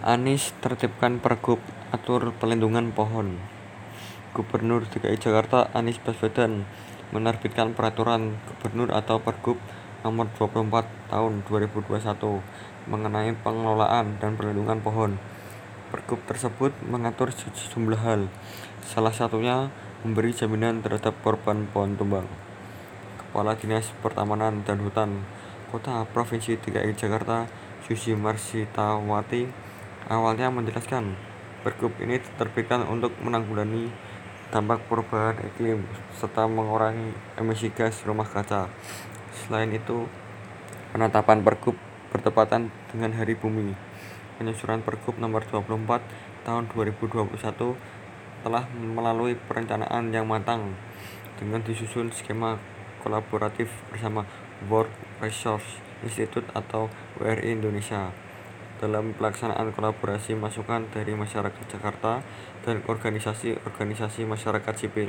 Anies tertibkan Pergub atur pelindungan pohon. Gubernur DKI Jakarta Anies Baswedan menerbitkan peraturan gubernur atau Pergub nomor 24 tahun 2021 mengenai pengelolaan dan perlindungan pohon. Pergub tersebut mengatur sejumlah hal, salah satunya memberi jaminan terhadap korban pohon tumbang. Kepala Dinas Pertamanan dan Hutan Kota Provinsi DKI Jakarta Susi Marsitawati awalnya menjelaskan, Pergub ini diterbitkan untuk menanggulangi dampak perubahan iklim serta mengurangi emisi gas rumah kaca. Selain itu, penetapan Pergub bertepatan dengan Hari Bumi. Penyusunan Pergub nomor 24 tahun 2021 telah melalui perencanaan yang matang dengan disusun skema kolaboratif bersama World Resource Institute atau WRI Indonesia dalam pelaksanaan kolaborasi masukan dari masyarakat Jakarta dan organisasi-organisasi masyarakat sipil.